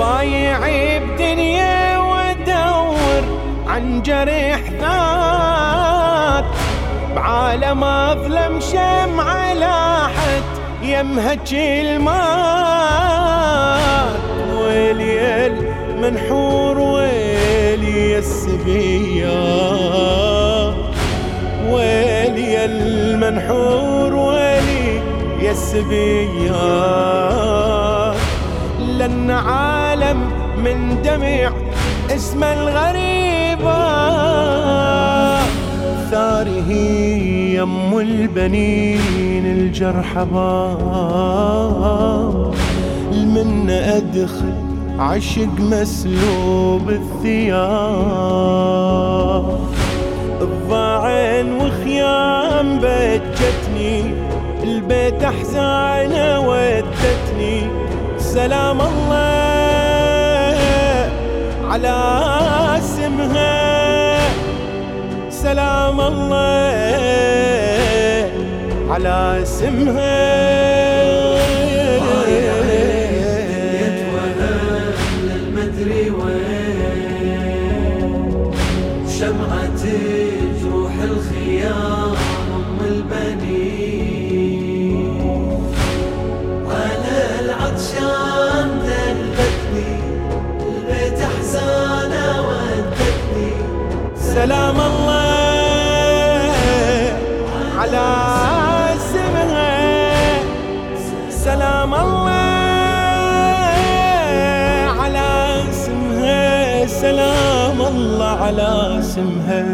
بايع بدنيا وادور عن جريح ذات. بعالم أظلم شمعة لاحت يمها المات. ويلي المنحور ويلي السبية ويلي المنحور ويلي يا السبية لن عالم من دمع اسم الغريبة ثاره يم البنين الجرحى من أدخل عشق مسلوب الثياب. الضاعن وخيام بجتني البيت أحزانه ودتني. سلام الله على اسمها. سلام الله على اسمها. شمعة جروح الخيام سلام الله على اسمها سلام الله على اسمها سلام الله على اسمها